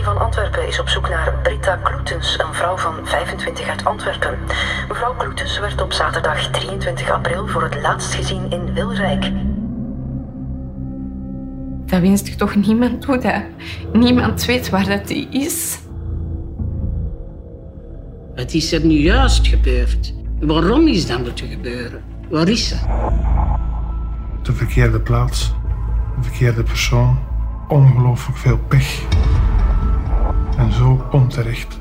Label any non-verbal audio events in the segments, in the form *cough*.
politie van Antwerpen is op zoek naar Britta Kloetens, een vrouw van 25 uit Antwerpen. Mevrouw Kloetens werd op zaterdag 23 april voor het laatst gezien in Wilrijk. Dat wenst ik toch niemand toe, dat niemand weet waar dat die is. Het is er nu juist gebeurd. Waarom is dat moeten gebeuren? Waar is ze? De verkeerde plaats, de verkeerde persoon, ongelooflijk veel pech. Zo onterecht.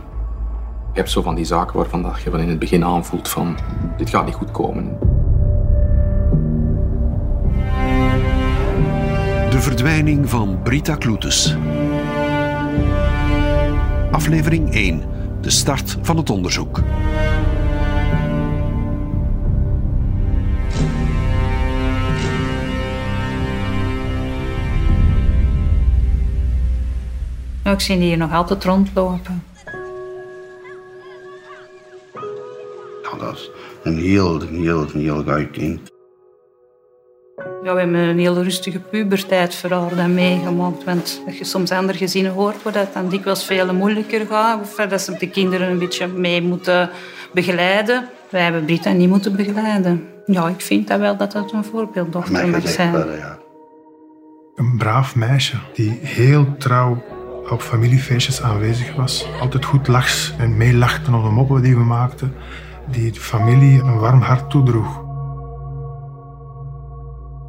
Je hebt zo van die zaken waarvan je van in het begin aanvoelt van dit gaat niet goed komen. De verdwijning van Brita Kloetes. Aflevering 1. De start van het onderzoek. Nou, ik zie die hier nog altijd rondlopen. Ja, dat is een heel, een heel, een heel gaai kind. Ja, we hebben een heel rustige puberteit voor haar dan meegemaakt. Want als je soms andere gezinnen hoort, waar dat dan dikwijls veel moeilijker gaat. Of dat ze de kinderen een beetje mee moeten begeleiden. Wij hebben Brita niet moeten begeleiden. Ja, ik vind dat wel dat dat een voorbeelddochter mag zijn. ja. Een braaf meisje die heel trouw op familiefeestjes aanwezig was. Altijd goed lachs en meelachte om de moppen die we maakten. Die de familie een warm hart toedroeg.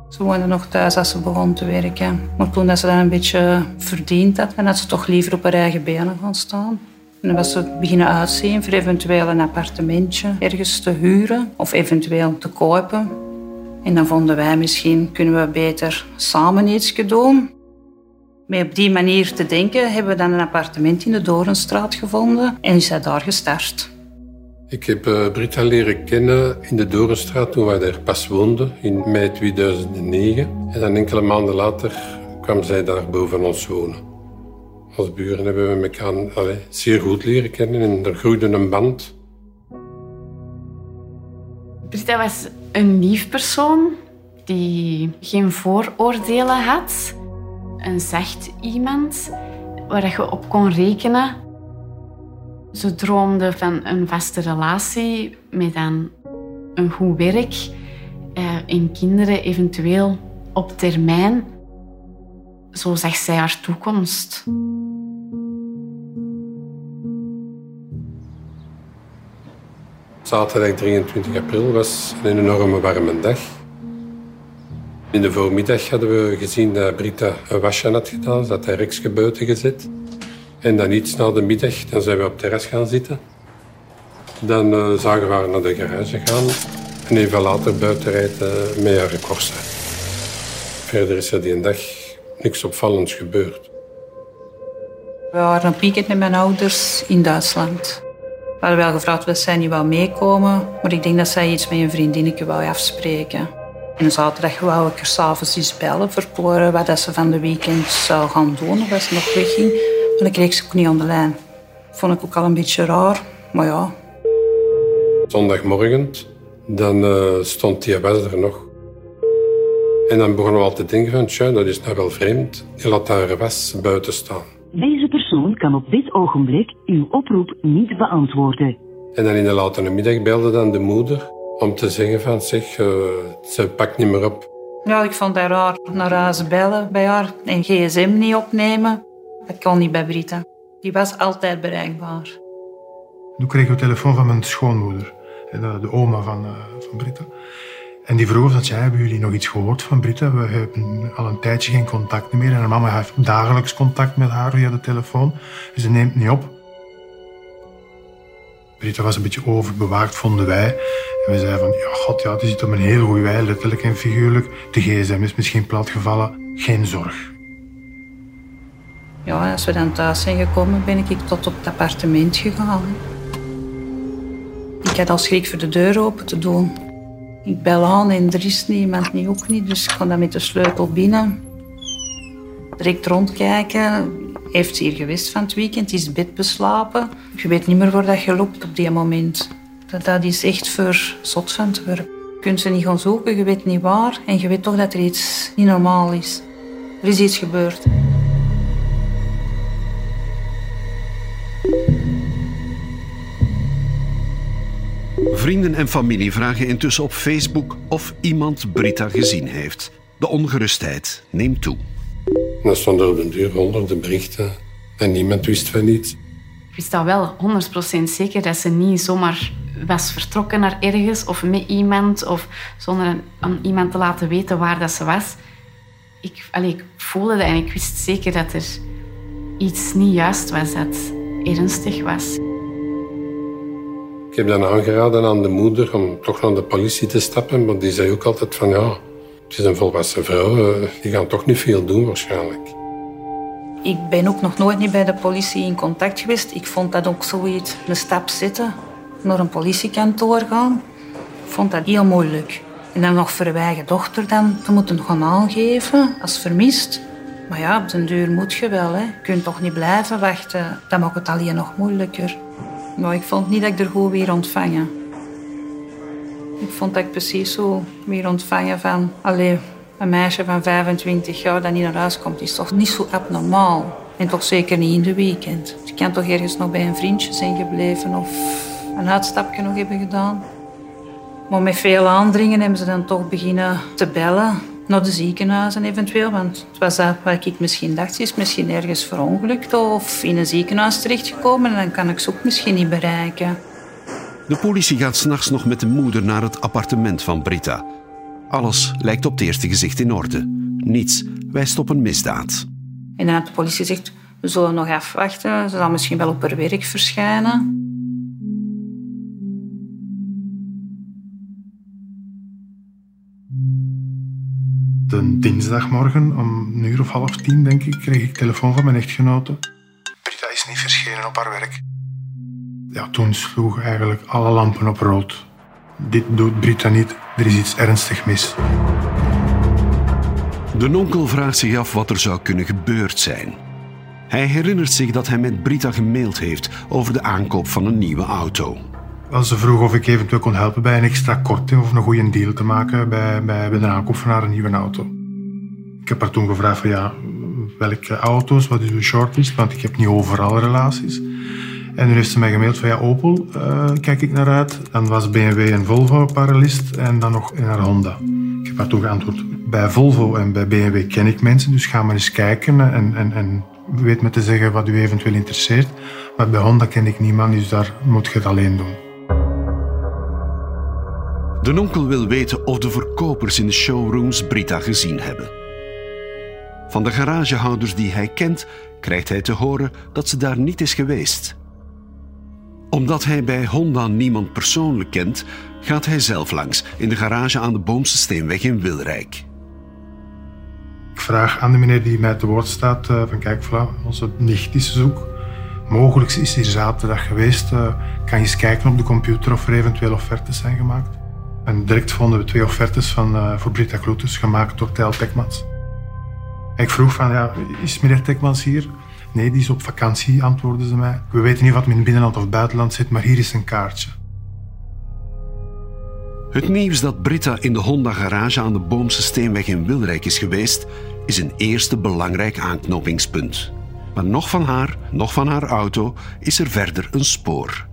Ze woonde nog thuis als ze begon te werken. Maar toen dat ze dat een beetje verdiend had, dan had ze toch liever op haar eigen benen gaan staan. En dan was ze beginnen uitzien voor eventueel een appartementje ergens te huren of eventueel te kopen. En dan vonden wij misschien kunnen we beter samen iets doen. Met op die manier te denken hebben we dan een appartement in de Dorenstraat gevonden en is zij daar gestart. Ik heb eh, Britta leren kennen in de Dorenstraat toen wij daar pas woonden, in mei 2009. En dan enkele maanden later kwam zij daar boven ons wonen. Als buren hebben we elkaar allee, zeer goed leren kennen en er groeide een band. Britta was een lief persoon die geen vooroordelen had. Een zacht iemand waar je op kon rekenen. Ze droomde van een vaste relatie met dan een goed werk eh, en kinderen eventueel op termijn. Zo zag zij haar toekomst. Zaterdag 23 april was een enorme warme dag. In de voormiddag hadden we gezien dat Britta een wasje had gedaan. Ze had haar reksje gezet. En dan iets na de middag dan zijn we op het terras gaan zitten. Dan eh, zagen we haar naar de garage gaan. En even later buiten rijden met haar Corsa. Verder is er die dag niks opvallends gebeurd. We waren een weekend met mijn ouders in Duitsland. We hadden wel gevraagd of zij niet wou meekomen, maar ik denk dat zij iets met een vriendinnetje wou afspreken. En zaterdag wou ik er s'avonds eens bellen voor te horen wat dat ze van de weekend zou gaan doen of als ze nog wegging. En ik kreeg ze ook niet aan de lijn. Vond ik ook al een beetje raar, maar ja. Zondagmorgen, dan eh, stond die was er nog. En dan begonnen we al te denken van, tja, dat is nou wel vreemd. Die laat haar was buiten staan. Deze persoon kan op dit ogenblik uw oproep niet beantwoorden. En dan in de late middag belde dan de moeder om te zeggen van, zeg, eh, ze pakt niet meer op. Ja, ik vond dat raar. Naar huis bellen bij haar en gsm niet opnemen. Dat kon niet bij Brita. Die was altijd bereikbaar. Toen kregen we telefoon van mijn schoonmoeder, de, oma van, eh, van Britta. En die vroeg of dat, hebben jullie nog iets gehoord van Britta? We hebben al een tijdje geen contact meer. En haar mama heeft dagelijks contact met haar via de telefoon. Ze neemt niet op. Britta was een beetje overbewaakt, vonden wij. En we zeiden van, ja, god, ja, die zit op een heel goede wij, letterlijk en figuurlijk. De gsm is misschien platgevallen. Geen zorg. Ja, als we dan thuis zijn gekomen, ben ik tot op het appartement gegaan. Ik had al schrik voor de deur open te doen. Ik bel aan en er is niemand, niet ook niet. Dus ik ga dan met de sleutel binnen. Direct rondkijken heeft hier geweest van het weekend, is bed beslapen. Je weet niet meer waar dat je loopt op die moment. Dat, dat is echt voor zot van te werk. Je kunt ze niet gaan zoeken, je weet niet waar. En je weet toch dat er iets niet normaal is. Er is iets gebeurd. Vrienden en familie vragen intussen op Facebook of iemand Britta gezien heeft. De ongerustheid neemt toe. Dan stonden er op de deur honderden berichten en niemand wist van iets. Ik wist al wel 100% zeker dat ze niet zomaar was vertrokken naar ergens of met iemand of zonder aan iemand te laten weten waar dat ze was. Ik, allee, ik voelde dat en ik wist zeker dat er iets niet juist was, dat ernstig was. Ik heb dan aangeraden aan de moeder om toch naar de politie te stappen, maar die zei ook altijd van ja, het is een volwassen vrouw, eh, die gaan toch niet veel doen waarschijnlijk. Ik ben ook nog nooit niet bij de politie in contact geweest. Ik vond dat ook zoiets, een stap zetten, naar een politiekantoor gaan. Ik vond dat heel moeilijk. En dan nog voor je eigen dochter dan te moeten gaan aangeven als vermist. Maar ja, op den duur moet je wel. Hè. Je kunt toch niet blijven wachten. Dat maakt het alleen nog moeilijker. Maar ik vond niet dat ik er goed weer ontvangen. Ik vond dat ik precies zo weer ontvangen van... Allee, een meisje van 25 jaar dat niet naar huis komt, is toch niet zo abnormaal. En toch zeker niet in de weekend. Je kan toch ergens nog bij een vriendje zijn gebleven of een uitstapje nog hebben gedaan. Maar met veel aandringen hebben ze dan toch beginnen te bellen naar de ziekenhuizen eventueel. Want het was dat wat ik misschien dacht, ze is misschien ergens verongelukt of in een ziekenhuis terechtgekomen. En dan kan ik ze ook misschien niet bereiken. De politie gaat s'nachts nog met de moeder naar het appartement van Britta. Alles lijkt op het eerste gezicht in orde. Niets wijst op een misdaad. En dan had de politie gezegd, we zullen nog afwachten. Ze zal misschien wel op haar werk verschijnen. De dinsdagmorgen om een uur of half tien, denk ik, kreeg ik telefoon van mijn echtgenote. Britta is niet verschenen op haar werk. Ja, toen sloegen eigenlijk alle lampen op rood. Dit doet Britta niet, er is iets ernstig mis. De nonkel vraagt zich af wat er zou kunnen gebeurd zijn. Hij herinnert zich dat hij met Britta gemaild heeft over de aankoop van een nieuwe auto. Wel, ze vroeg of ik eventueel kon helpen bij een extra korting of een goede deal te maken bij, bij, bij de aankoop van haar nieuwe auto. Ik heb haar toen gevraagd van ja, welke auto's, wat is uw shortlist, want ik heb niet overal relaties. En nu heeft ze mij gemaild van ja, Opel, eh, kijk ik naar uit. Dan was BMW en Volvo op haar list en dan nog naar Honda. Ik heb haar toen geantwoord, bij Volvo en bij BMW ken ik mensen, dus ga maar eens kijken en, en, en weet me te zeggen wat u eventueel interesseert. Maar bij Honda ken ik niemand, dus daar moet je het alleen doen. De nonkel wil weten of de verkopers in de showrooms Brita gezien hebben. Van de garagehouders die hij kent, krijgt hij te horen dat ze daar niet is geweest. Omdat hij bij Honda niemand persoonlijk kent, gaat hij zelf langs in de garage aan de Boomse Steenweg in Wilrijk. Ik vraag aan de meneer die mij te woord staat: uh, van kijk, Vla, onze nicht is zoek. Mogelijk is hier zaterdag geweest. Uh, kan je eens kijken op de computer of er eventueel offertes zijn gemaakt? En direct vonden we twee offertes van, uh, voor Britta Kloetus, gemaakt door Tijl Tekmans. Ik vroeg van, ja, is meneer Tekmans hier? Nee, die is op vakantie, antwoordden ze mij. We weten niet wat men in binnenland of buitenland zit, maar hier is een kaartje. Het nieuws dat Britta in de Honda-garage aan de Boomse Steenweg in Wilrijk is geweest, is een eerste belangrijk aanknopingspunt. Maar nog van haar, nog van haar auto, is er verder een spoor.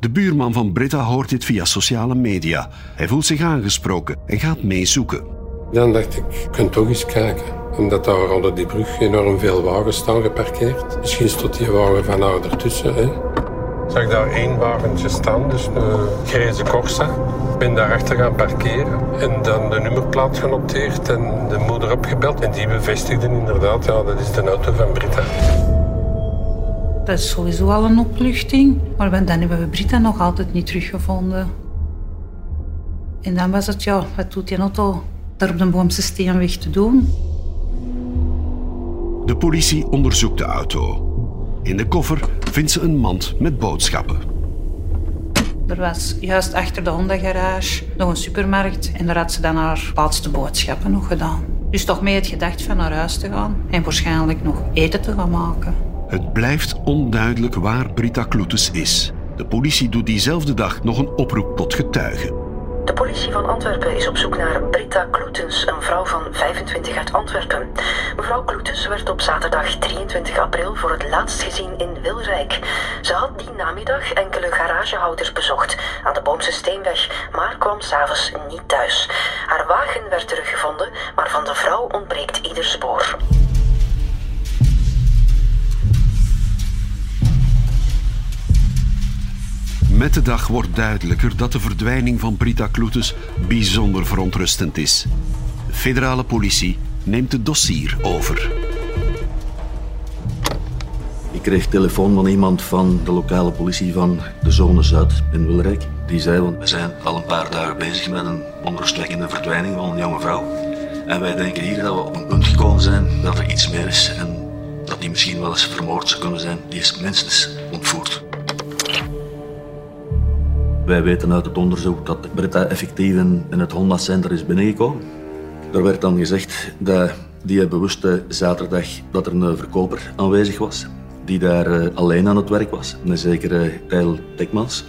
De buurman van Britta hoort dit via sociale media. Hij voelt zich aangesproken en gaat meezoeken. Dan dacht ik, ik kan toch eens kijken. Omdat daar onder die brug enorm veel wagens staan geparkeerd. Misschien stond die wagen van haar ertussen. Hè? Zag daar één wagentje staan, dus een grijze Corsa. Ik ben daarachter gaan parkeren en dan de nummerplaat genoteerd en de moeder opgebeld. En die bevestigde inderdaad, ja, dat is de auto van Britta. Dat is sowieso al een opluchting. Maar dan hebben we Britta nog altijd niet teruggevonden. En dan was het, ja, wat doet die auto daar op de Boomse Steenweg te doen? De politie onderzoekt de auto. In de koffer vindt ze een mand met boodschappen. Er was juist achter de Honda-garage nog een supermarkt en daar had ze dan haar laatste boodschappen nog gedaan. Dus toch mee het gedacht van naar huis te gaan en waarschijnlijk nog eten te gaan maken. Het blijft onduidelijk waar Britta Kloetes is. De politie doet diezelfde dag nog een oproep tot getuigen. De politie van Antwerpen is op zoek naar Britta Kloetens, een vrouw van 25 uit Antwerpen. Mevrouw Kloetens werd op zaterdag 23 april voor het laatst gezien in Wilrijk. Ze had die namiddag enkele garagehouders bezocht aan de Boomse Steenweg, maar kwam s'avonds niet thuis. Haar wagen werd teruggevonden, maar van de vrouw ontbreekt ieder spoor. De dag wordt duidelijker dat de verdwijning van Brita Kloetes bijzonder verontrustend is. De federale politie neemt het dossier over. Ik kreeg telefoon van iemand van de lokale politie van de zone Zuid in Wilrijk. Die zei, want we zijn al een paar dagen bezig met een onrustwekkende verdwijning van een jonge vrouw. En wij denken hier dat we op een punt gekomen zijn dat er iets meer is en dat die misschien wel eens vermoord zou kunnen zijn. Die is minstens ontvoerd. Wij weten uit het onderzoek dat Britta effectief in, het Honda Center is binnengekomen. Er werd dan gezegd dat die bewuste zaterdag dat er een verkoper aanwezig was, die daar eh, alleen aan het werk was, een zekere Tijl Tekmans.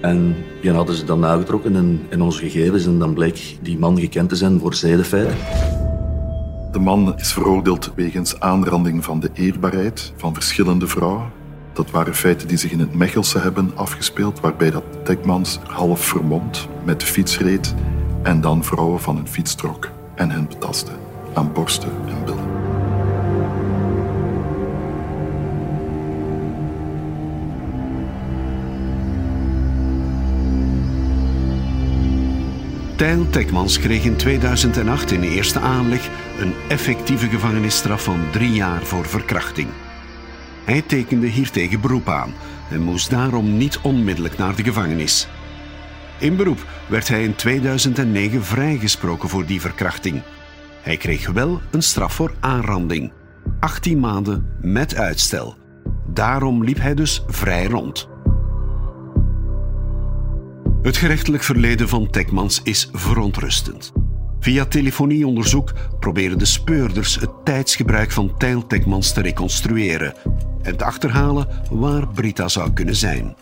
En die hadden ze dan nagetrokken in, in onze gegevens en dan bleek die man gekend te zijn voor zedenfeiten. De man is veroordeeld wegens aanranding van de eerbaarheid van verschillende vrouwen. Dat waren feiten die zich in het Mechelse hebben afgespeeld, waarbij dat Tekmans half vermomd met de fiets reed en dan vrouwen van een fiets trok en hen betastte aan borsten en billen. Tijl Tekmans kreeg in 2008 in de eerste aanleg een effectieve gevangenisstraf van drie jaar voor verkrachting. Hij tekende hiertegen beroep aan en moest daarom niet onmiddellijk naar de gevangenis. In beroep werd hij in 2009 vrijgesproken voor die verkrachting. Hij kreeg wel een straf voor aanranding. 18 maanden met uitstel. Daarom liep hij dus vrij rond. Het gerechtelijk verleden van Tekmans is verontrustend. Via telefonieonderzoek proberen de speurders het tijdsgebruik van Tijl Tekmans te reconstrueren en te achterhalen waar Brita zou kunnen zijn.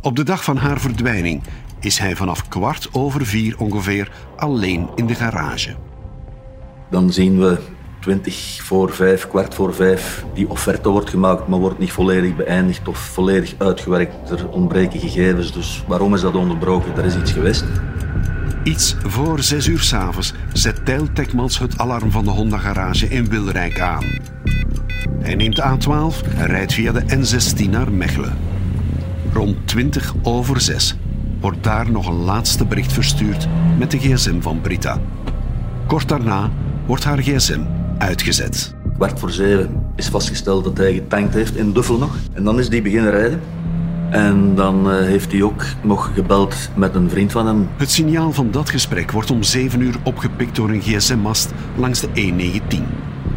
Op de dag van haar verdwijning is hij vanaf kwart over vier ongeveer alleen in de garage. Dan zien we 20 voor 5, kwart voor 5, die offerte wordt gemaakt, maar wordt niet volledig beëindigd of volledig uitgewerkt. Er ontbreken gegevens, dus waarom is dat onderbroken? Er is iets geweest. Iets voor zes uur s'avonds zet Tijl het alarm van de Honda-garage in Wilrijk aan. Hij neemt de A12 en rijdt via de N16 naar Mechelen. Rond 20 over 6 wordt daar nog een laatste bericht verstuurd met de gsm van Brita. Kort daarna wordt haar gsm uitgezet. Kwart voor zeven is vastgesteld dat hij getankt heeft in Duffel nog. En dan is die beginnen rijden. En dan eh, heeft hij ook nog gebeld met een vriend van hem. Het signaal van dat gesprek wordt om 7 uur opgepikt door een gsm-mast langs de E19.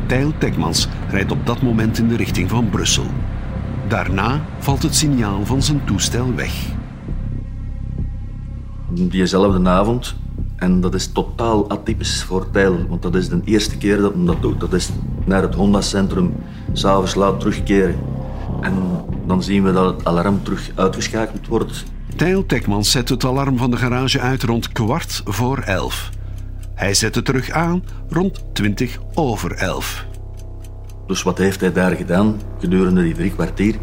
Tijl Tekmans rijdt op dat moment in de richting van Brussel. Daarna valt het signaal van zijn toestel weg. Diezelfde avond, en dat is totaal atypisch voor Tijl, want dat is de eerste keer dat hij dat doet. Dat is naar het Honda-centrum s'avonds laat terugkeren. En dan zien we dat het alarm terug uitgeschakeld wordt. Tijl Tekmans zet het alarm van de garage uit rond kwart voor elf. Hij zet het terug aan rond 20 over 11. Dus wat heeft hij daar gedaan gedurende die drie kwartier?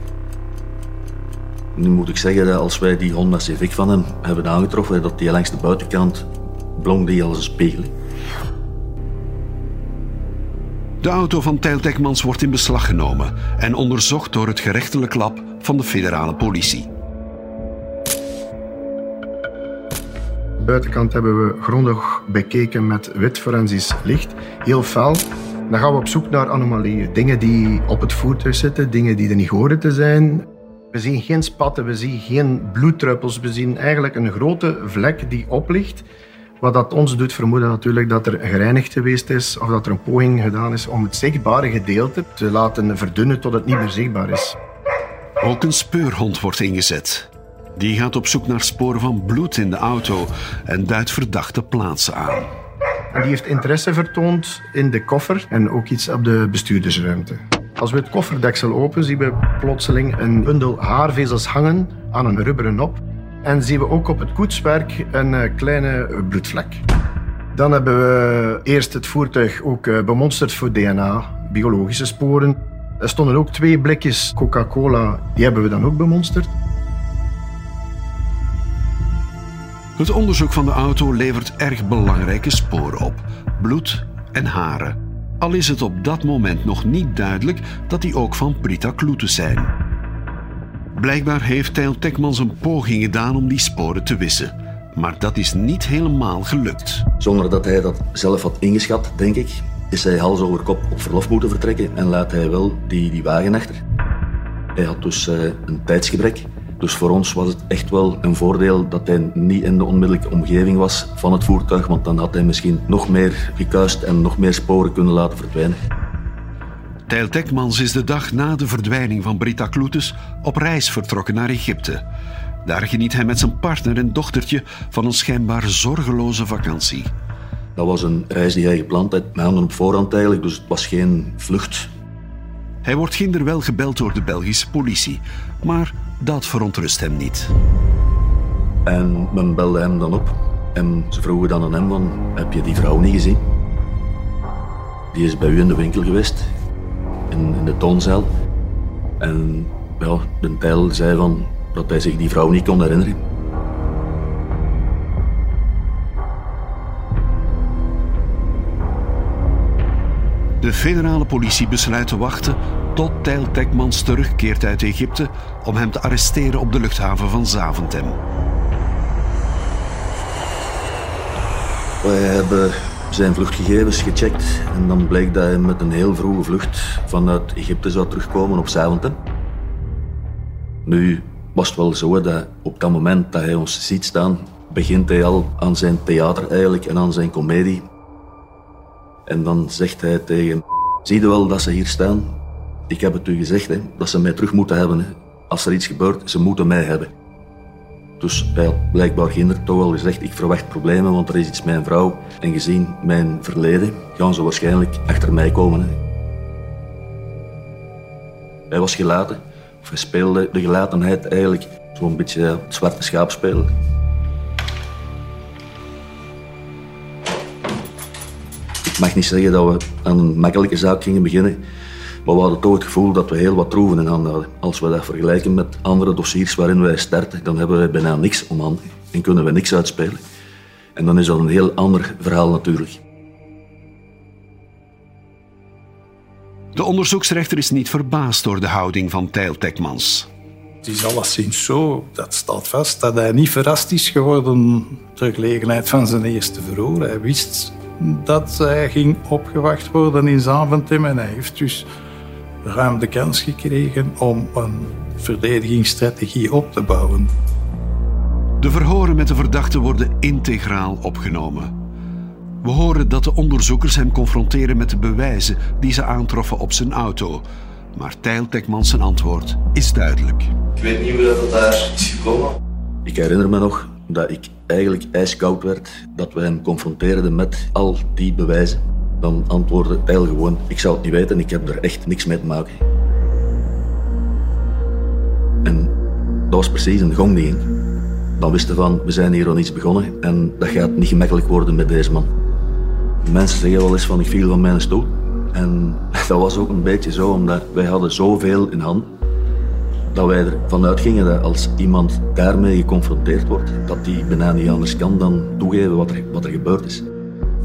Nu moet ik zeggen dat als wij die Honda Civic van hem hebben aangetroffen, dat die langs de buitenkant blonk die als een spiegel. De auto van Tijl Tekmans wordt in beslag genomen en onderzocht door het gerechtelijk lab van de federale politie. Buitenkant hebben we grondig bekeken met wit forensisch licht, heel fel. Dan gaan we op zoek naar anomalieën. Dingen die op het voertuig zitten, dingen die er niet horen te zijn. We zien geen spatten, we zien geen bloeddruppels. We zien eigenlijk een grote vlek die oplicht. Wat dat ons doet vermoeden natuurlijk dat er gereinigd geweest is of dat er een poging gedaan is om het zichtbare gedeelte te laten verdunnen tot het niet meer zichtbaar is. Ook een speurhond wordt ingezet. Die gaat op zoek naar sporen van bloed in de auto en duidt verdachte plaatsen aan. En die heeft interesse vertoond in de koffer en ook iets op de bestuurdersruimte. Als we het kofferdeksel openen, zien we plotseling een bundel haarvezels hangen aan een rubberen nop. En zien we ook op het koetswerk een eh, kleine bloedvlek. Dan hebben we eerst het voertuig ook eh, bemonsterd voor DNA, biologische sporen. Er stonden ook twee blikjes Coca-Cola, die hebben we dan ook bemonsterd. Het onderzoek van de auto levert erg belangrijke sporen op: bloed en haren. Al is het op dat moment nog niet duidelijk dat die ook van Brita Kloetes zijn. Blijkbaar heeft Tijl Tekmans een poging gedaan om die sporen te wissen. Maar dat is niet helemaal gelukt. Zonder dat hij dat zelf had ingeschat, denk ik, is hij hals over kop op verlof moeten vertrekken en laat hij wel die, die wagen achter. Hij had dus uh, een tijdsgebrek. Dus voor ons was het echt wel een voordeel dat hij niet in de onmiddellijke omgeving was van het voertuig, want dan had hij misschien nog meer gekuist en nog meer sporen kunnen laten verdwijnen. Tijl Tekmans is de dag na de verdwijning van Brita Kloetes op reis vertrokken naar Egypte. Daar geniet hij met zijn partner en dochtertje van een schijnbaar zorgeloze vakantie. Dat was een reis die hij gepland had, met handen op voorhand eigenlijk, dus het was geen vlucht. Hij wordt kinderwel gebeld door de Belgische politie, maar dat verontrust hem niet. En men belde hem dan op en ze vroegen dan aan hem van, heb je die vrouw niet gezien? Die is bij u in de winkel geweest, in, in de toonzaal. En ja, de Tijl zei van, dat hij zich die vrouw niet kon herinneren. De federale politie besluit te wachten tot Tijl Tekmans terugkeert uit Egypte om hem te arresteren op de luchthaven van Zaventem. Wij hebben zijn vluchtgegevens gecheckt en dan bleek dat hij met een heel vroege vlucht vanuit Egypte zou terugkomen op Zaventem. Nu was het wel zo dat op dat moment dat hij ons ziet staan, begint hij al aan zijn theater eigenlijk en aan zijn komedie. En dan zegt hij tegen, zie je wel dat ze hier staan? Ik heb het u gezegd, hè, dat ze mij terug moeten hebben. Hè. Als er iets gebeurt, ze moeten mij hebben. Dus hij had blijkbaar ginder toch wel gezegd, ik verwacht problemen, want er is iets met mijn vrouw. En gezien mijn verleden, gaan ze waarschijnlijk achter mij komen. Hij was gelaten, of hij speelde de gelatenheid eigenlijk zo'n beetje het zwarte schaap spelen. Ik mag niet zeggen dat we aan een makkelijke zaak gingen beginnen, maar we hadden toch het gevoel dat we heel wat troeven in handen hadden. Als we dat vergelijken met andere dossiers waarin wij starten, dan hebben we bijna niks om handen en kunnen we niks uitspelen. En dan is dat een heel ander verhaal natuurlijk. De onderzoeksrechter is niet verbaasd door de houding van Tijl Tekmans. Het is alleszins zo, dat staat vast, dat hij niet verrast is geworden ter gelegenheid van zijn eerste verhoor. Hij wist dat hij ging opgewacht worden in Zaventem en hij heeft dus ruim de kans gekregen om een verdedigingsstrategie op te bouwen. De verhoren met de verdachte worden integraal opgenomen. We horen dat de onderzoekers hem confronteren met de bewijzen die ze aantroffen op zijn auto. Maar Tijl Tekmans zijn antwoord is duidelijk. Ik weet niet hoe dat daar is gekomen. Ik herinner me nog dat ik eigenlijk ijskoud werd dat we hem confronteerden met al die bewijzen. Dan antwoordde Tijl gewoon, ik zou het niet weten, ik heb er echt niks mee te maken. En dat was precies een gongding. Dan wisten van, we zijn hier aan iets begonnen en dat gaat niet gemakkelijk worden met deze man. Mensen zeggen wel eens van, ik viel van mijn stoel. En *laughs* dat was ook een beetje zo, omdat wij hadden zoveel in hand dat wij ervan uitgingen dat als iemand daarmee geconfronteerd wordt, dat die bijna niet anders kan dan toegeven wat er, wat er gebeurd is.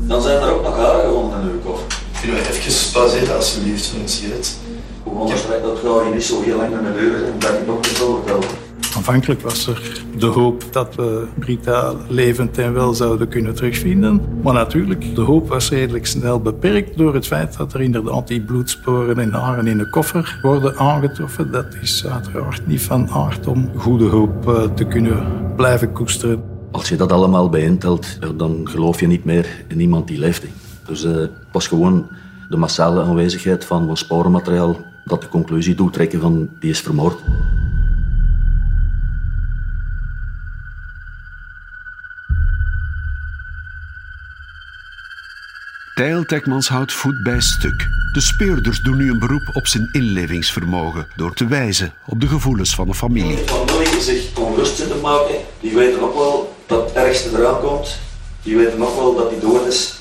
Dan zijn er ook nog haren gevonden in uw we even pauzeren, alsjeblieft, voor een sigaret? Hoe anders weet dat het niet zo heel lang naar de deur en dat ik nog te vertellen. Aanvankelijk was er de hoop dat we Brita levend en wel zouden kunnen terugvinden. Maar natuurlijk, de hoop was redelijk snel beperkt door het feit dat er inderdaad die bloedsporen en haren in de koffer worden aangetroffen. Dat is uiteraard niet van aard om goede hoop eh, te kunnen blijven koesteren. Als je dat allemaal bijeentelt, dan geloof je niet meer in iemand die leeft. Dus uh, het was gewoon de massale aanwezigheid van sporenmateriaal dat de conclusie doet trekken van die is vermoord. Tijl Tekmans houdt voet bij stuk. De speurders doen nu een beroep op zijn inlevingsvermogen door te wijzen op de gevoelens van de familie. die zich onrust zitten maken, die weten ook wel dat het ergste eraan komt. Die weten ook wel dat hij dood is.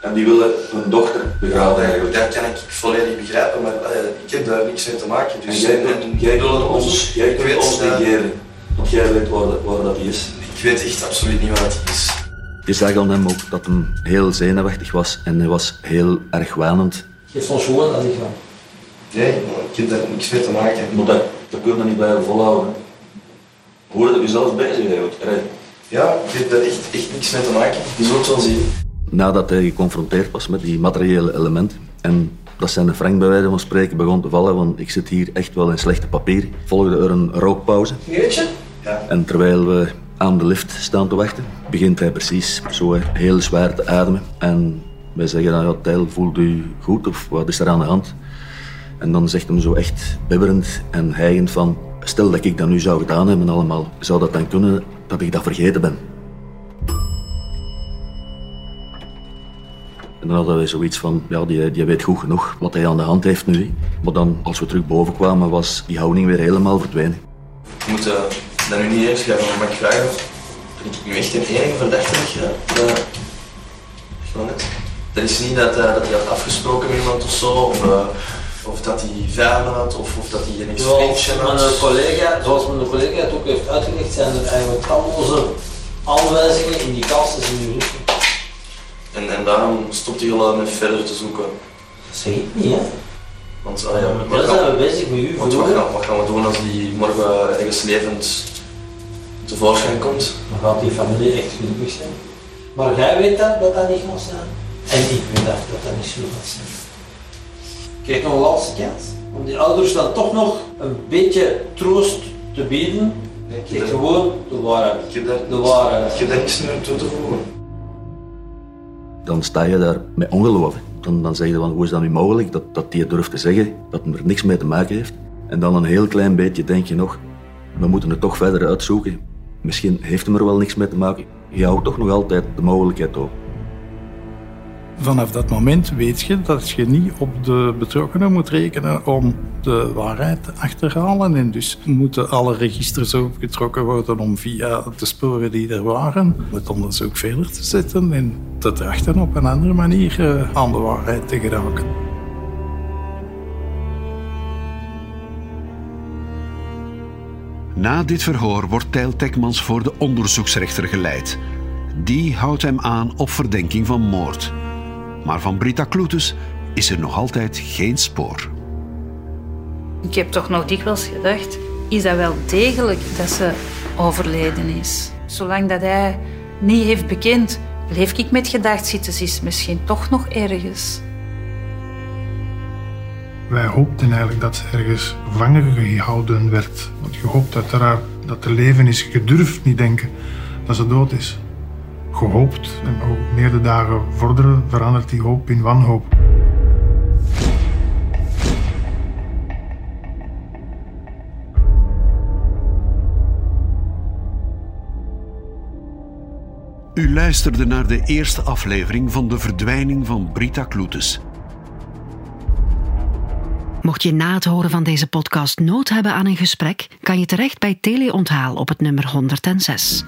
En die willen hun dochter begraven eigenlijk. Dat kan ik volledig begrijpen, maar uh, ik heb daar niks mee te maken. Dus en jij, en, jij kunt ons, jij kunt ons negeren. Want jij weet waar, waar dat hij is. Ik weet echt absoluut niet waar hij is. Je zag aan hem ook dat hij heel zenuwachtig was en hij was heel erg wanend. Geef ons gewoon dat ik ga. Nee, ik heb daar niks mee te maken. Maar dat, dat kun je niet blijven volhouden. Hoe dat je zelf bezig eigenlijk? Ja, ik heb daar echt, echt niks mee te maken. Je zult wel zien. Nadat hij geconfronteerd was met die materiële elementen en dat zijn de frank bij wijze van spreken begon te vallen, want ik zit hier echt wel in slechte papier, volgde er een rookpauze. Jeetje? Ja. En terwijl we aan de lift staan te wachten, begint hij precies zo heel zwaar te ademen. En wij zeggen dan, ja, Tijl, voelt u goed of wat is er aan de hand? En dan zegt hem zo echt bibberend en hijgend van, stel dat ik dat nu zou gedaan hebben allemaal, zou dat dan kunnen dat ik dat vergeten ben? En dan hadden we zoiets van, ja, die, die weet goed genoeg wat hij aan de hand heeft nu. Maar dan, als we terug boven kwamen, was die houding weer helemaal verdwenen. Je moet uh, dat nu niet eens schrijven, maar mag ik vragen of ben ik nu echt een enige verdachte. Dat is niet dat, uh, dat hij had afgesproken met iemand of zo, of, uh, of dat hij vijanden had, of, of dat hij een vriendje had. Mijn collega, zoals mijn collega het ook heeft uitgelegd, zijn er eigenlijk talloze aanwijzingen, indicaties in uw richting. En, en al met verder te zoeken. Dat zeg ik niet, hè? Want, ah, ja, wat zijn we bezig met u wat, wat, gaan, wat gaan we doen als die morgen ergens levend tevoorschijn komt? Dan gaat die familie echt gelukkig zijn. Maar jij weet dat, dat dat niet gaat zijn. En ik weet dat, dat dat niet zo gaat zijn. Krijg nog een laatste kans. Om die ouders dan toch nog een beetje troost te bieden. Zeg gewoon de waarheid. Daar, de waarheid. Ik heb daar niks meer toe te voegen. Dan sta je daar met ongeloof. Dan, dan zeg je van, hoe is dat nu mogelijk dat, dat die durft te zeggen dat het er niks mee te maken heeft. En dan een heel klein beetje denk je nog, we moeten het toch verder uitzoeken. Misschien heeft hem er wel niks mee te maken. Je houdt toch nog altijd de mogelijkheid open. Vanaf dat moment weet je dat je niet op de betrokkenen moet rekenen om de waarheid te achterhalen. En dus moeten alle registers opgetrokken worden om via de sporen die er waren het onderzoek verder te zetten en te trachten op een andere manier eh, aan de waarheid te geraken. Na dit verhoor wordt Tijl Tekmans voor de onderzoeksrechter geleid. Die houdt hem aan op verdenking van moord. Maar van Brita Kloetus is er nog altijd geen spoor. Ik heb toch nog dikwijls gedacht, is dat wel degelijk dat ze overleden is? Zolang dat hij niet heeft bekend, bleef ik met gedacht zitten, ze is misschien toch nog ergens. Wij hoopten eigenlijk dat ze ergens gevangen gehouden werd. Want je hoopt uiteraard dat er leven is. Je durft niet denken dat ze dood is gehoopt. En hoe meer de dagen vorderen, verandert die hoop in wanhoop. U luisterde naar de eerste aflevering van De Verdwijning van Brita Kloetes. Mocht je na het horen van deze podcast nood hebben aan een gesprek, kan je terecht bij Teleonthaal op het nummer 106.